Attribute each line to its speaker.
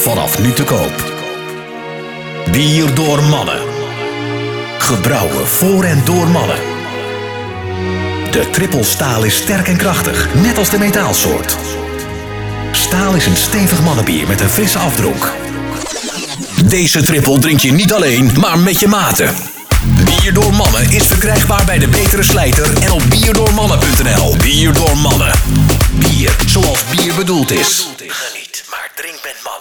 Speaker 1: vanaf nu te koop. Bier door mannen. Gebrouwen voor en door mannen. De trippelstaal is sterk en krachtig, net als de metaalsoort. Staal is een stevig mannenbier met een frisse afdronk. Deze trippel drink je niet alleen, maar met je maten. Bier door mannen is verkrijgbaar bij de betere slijter en op bierdoormannen.nl. Bier door mannen. Bier zoals bier bedoeld is. Geniet, maar drink met mannen.